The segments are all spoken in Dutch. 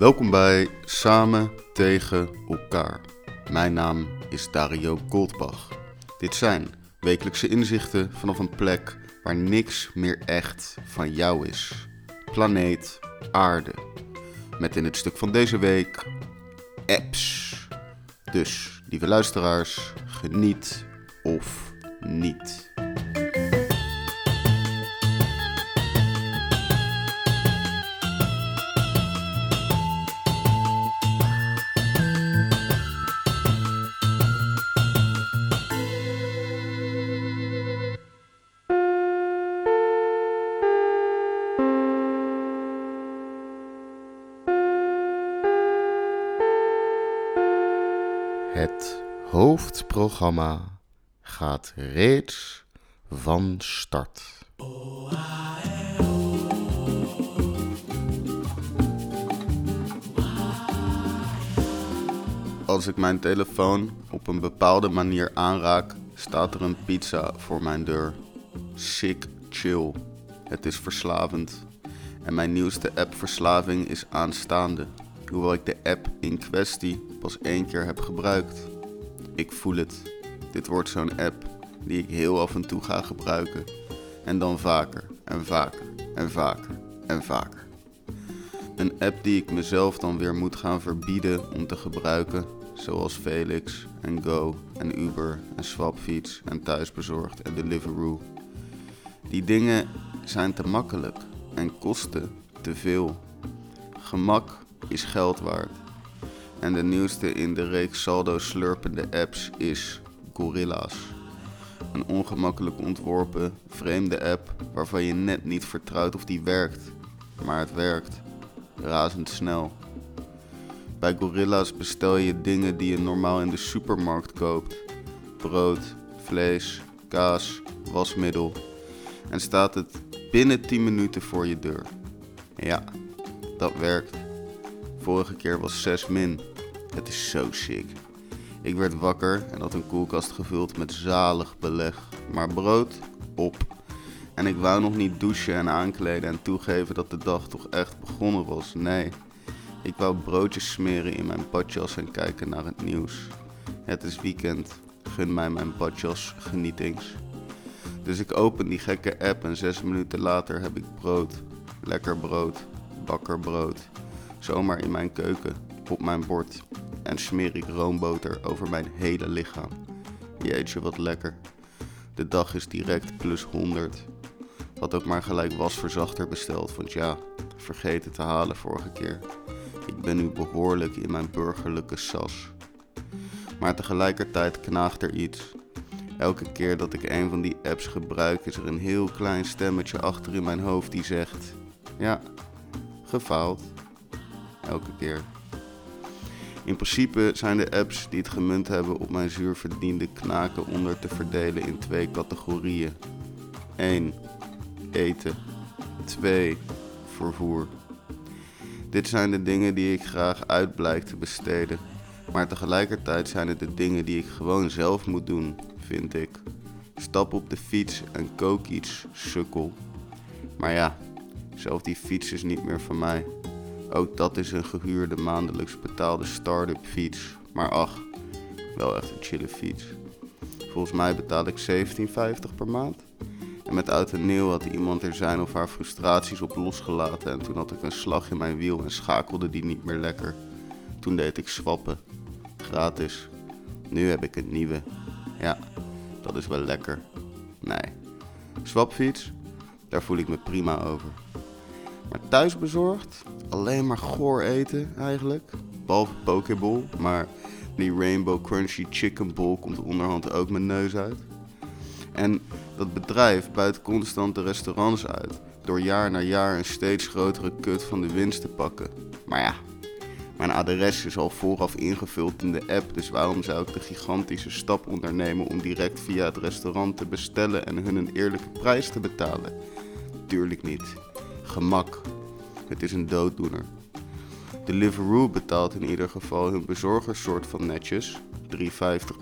Welkom bij Samen tegen elkaar. Mijn naam is Dario Goldbach. Dit zijn wekelijkse inzichten vanaf een plek waar niks meer echt van jou is. Planeet Aarde. Met in het stuk van deze week apps. Dus, lieve luisteraars, geniet of niet. Het hoofdprogramma gaat reeds van start. Als ik mijn telefoon op een bepaalde manier aanraak, staat er een pizza voor mijn deur. Sick chill. Het is verslavend. En mijn nieuwste app-verslaving is aanstaande, hoewel ik de app in kwestie pas één keer heb gebruikt. Ik voel het. Dit wordt zo'n app die ik heel af en toe ga gebruiken. En dan vaker en vaker en vaker en vaker. Een app die ik mezelf dan weer moet gaan verbieden om te gebruiken, zoals Felix en Go en Uber en Swapfiets en Thuisbezorgd en Deliveroo. Die dingen zijn te makkelijk en kosten te veel. Gemak is geld waard. En de nieuwste in de reeks saldo slurpende apps is Gorilla's. Een ongemakkelijk ontworpen, vreemde app waarvan je net niet vertrouwt of die werkt. Maar het werkt. Razendsnel. Bij Gorilla's bestel je dingen die je normaal in de supermarkt koopt. Brood, vlees, kaas, wasmiddel. En staat het binnen 10 minuten voor je deur. Ja, dat werkt. Vorige keer was 6 min. Het is zo sick. Ik werd wakker en had een koelkast gevuld met zalig beleg. Maar brood op. En ik wou nog niet douchen en aankleden en toegeven dat de dag toch echt begonnen was. Nee, ik wou broodjes smeren in mijn badjas en kijken naar het nieuws. Het is weekend. Gun mij mijn badjas genietings. Dus ik open die gekke app en zes minuten later heb ik brood. Lekker brood. Bakkerbrood. Zomaar in mijn keuken. Op mijn bord. En smeer ik roomboter over mijn hele lichaam. Jeetje, wat lekker. De dag is direct plus 100. Had ook maar gelijk wasverzachter besteld, want ja, vergeten te halen vorige keer. Ik ben nu behoorlijk in mijn burgerlijke sas. Maar tegelijkertijd knaagt er iets. Elke keer dat ik een van die apps gebruik, is er een heel klein stemmetje achter in mijn hoofd die zegt: Ja, gefaald. Elke keer. In principe zijn de apps die het gemunt hebben op mijn zuurverdiende knaken onder te verdelen in twee categorieën. 1. Eten. 2. Vervoer. Dit zijn de dingen die ik graag uit blijk te besteden. Maar tegelijkertijd zijn het de dingen die ik gewoon zelf moet doen, vind ik. Stap op de fiets en kook iets, sukkel. Maar ja, zelf die fiets is niet meer van mij. Ook dat is een gehuurde maandelijks betaalde start-up fiets. Maar ach, wel echt een chille fiets. Volgens mij betaal ik 17,50 per maand. En met oud en nieuw had iemand er zijn of haar frustraties op losgelaten. En toen had ik een slag in mijn wiel en schakelde die niet meer lekker. Toen deed ik swappen. Gratis. Nu heb ik een nieuwe. Ja, dat is wel lekker. Nee. Swapfiets? Daar voel ik me prima over. Maar thuisbezorgd? Alleen maar goor eten eigenlijk. Behalve Pokeball. Maar die Rainbow Crunchy Chicken Bowl komt onderhand ook mijn neus uit. En dat bedrijf buit constant de restaurants uit. Door jaar na jaar een steeds grotere kut van de winst te pakken. Maar ja, mijn adres is al vooraf ingevuld in de app. Dus waarom zou ik de gigantische stap ondernemen om direct via het restaurant te bestellen en hun een eerlijke prijs te betalen? Tuurlijk niet. Gemak. Het is een dooddoener. Deliveroo betaalt in ieder geval hun bezorgers soort van netjes. 3,50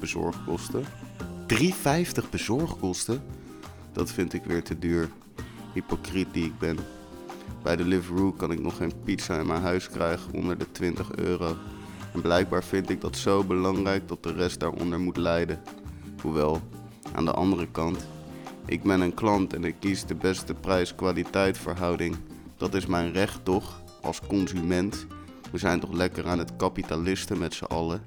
bezorgkosten. 3,50 bezorgkosten? Dat vind ik weer te duur. Hypocriet die ik ben. Bij Deliveroo kan ik nog geen pizza in mijn huis krijgen onder de 20 euro. En blijkbaar vind ik dat zo belangrijk dat de rest daaronder moet lijden. Hoewel, aan de andere kant, ik ben een klant en ik kies de beste prijs-kwaliteit verhouding. Dat is mijn recht toch, als consument. We zijn toch lekker aan het kapitalisten met z'n allen.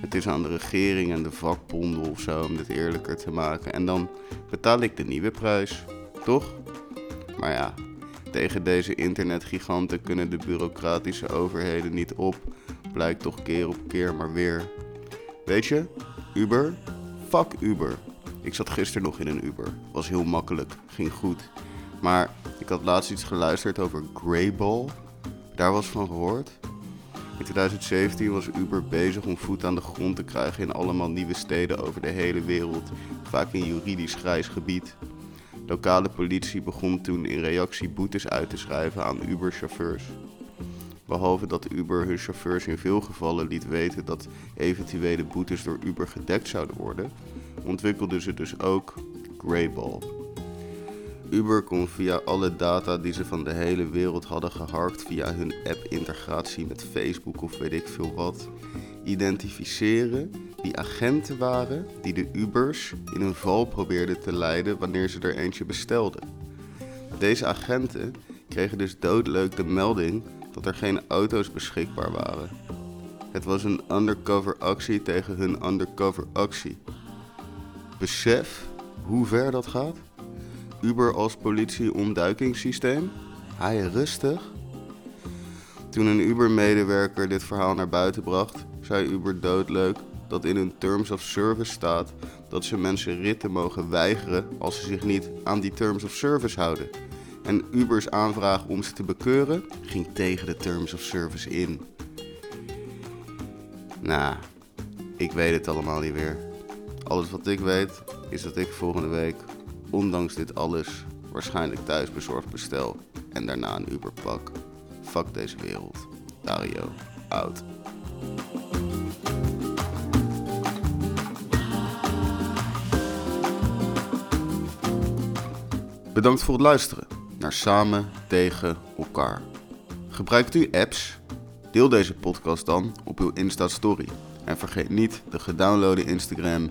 Het is aan de regering en de vakbonden of zo om dit eerlijker te maken. En dan betaal ik de nieuwe prijs, toch? Maar ja, tegen deze internetgiganten kunnen de bureaucratische overheden niet op. Blijkt toch keer op keer maar weer. Weet je, Uber? Fuck Uber. Ik zat gisteren nog in een Uber. Was heel makkelijk, ging goed. Maar ik had laatst iets geluisterd over Greyball. Daar was van gehoord. In 2017 was Uber bezig om voet aan de grond te krijgen in allemaal nieuwe steden over de hele wereld, vaak in juridisch grijs gebied. Lokale politie begon toen in reactie boetes uit te schrijven aan Uber-chauffeurs. Behalve dat Uber hun chauffeurs in veel gevallen liet weten dat eventuele boetes door Uber gedekt zouden worden, ontwikkelden ze dus ook Greyball. Uber kon via alle data die ze van de hele wereld hadden geharkt via hun app-integratie met Facebook of weet ik veel wat, identificeren wie agenten waren die de Ubers in een val probeerden te leiden wanneer ze er eentje bestelden. Deze agenten kregen dus doodleuk de melding dat er geen auto's beschikbaar waren. Het was een undercover actie tegen hun undercover actie. Besef hoe ver dat gaat? Uber als politie-ontduikingssysteem? Hij rustig? Toen een Uber-medewerker dit verhaal naar buiten bracht, zei Uber doodleuk dat in hun Terms of Service staat dat ze mensen ritten mogen weigeren als ze zich niet aan die Terms of Service houden. En Ubers aanvraag om ze te bekeuren ging tegen de Terms of Service in. Nou, ik weet het allemaal niet meer. Alles wat ik weet is dat ik volgende week, ondanks dit alles, waarschijnlijk thuis bezorgd bestel en daarna een Uber pak. Fuck deze wereld. Dario, out. Bedankt voor het luisteren naar Samen tegen elkaar. Gebruikt u apps? Deel deze podcast dan op uw Insta-story. En vergeet niet de gedownloade Instagram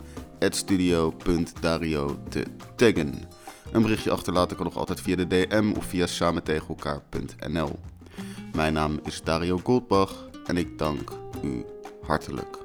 studio.dario te taggen. Een berichtje achterlaten kan nog altijd via de DM of via samentegenelkaar.nl. Mijn naam is Dario Goldbach en ik dank u hartelijk.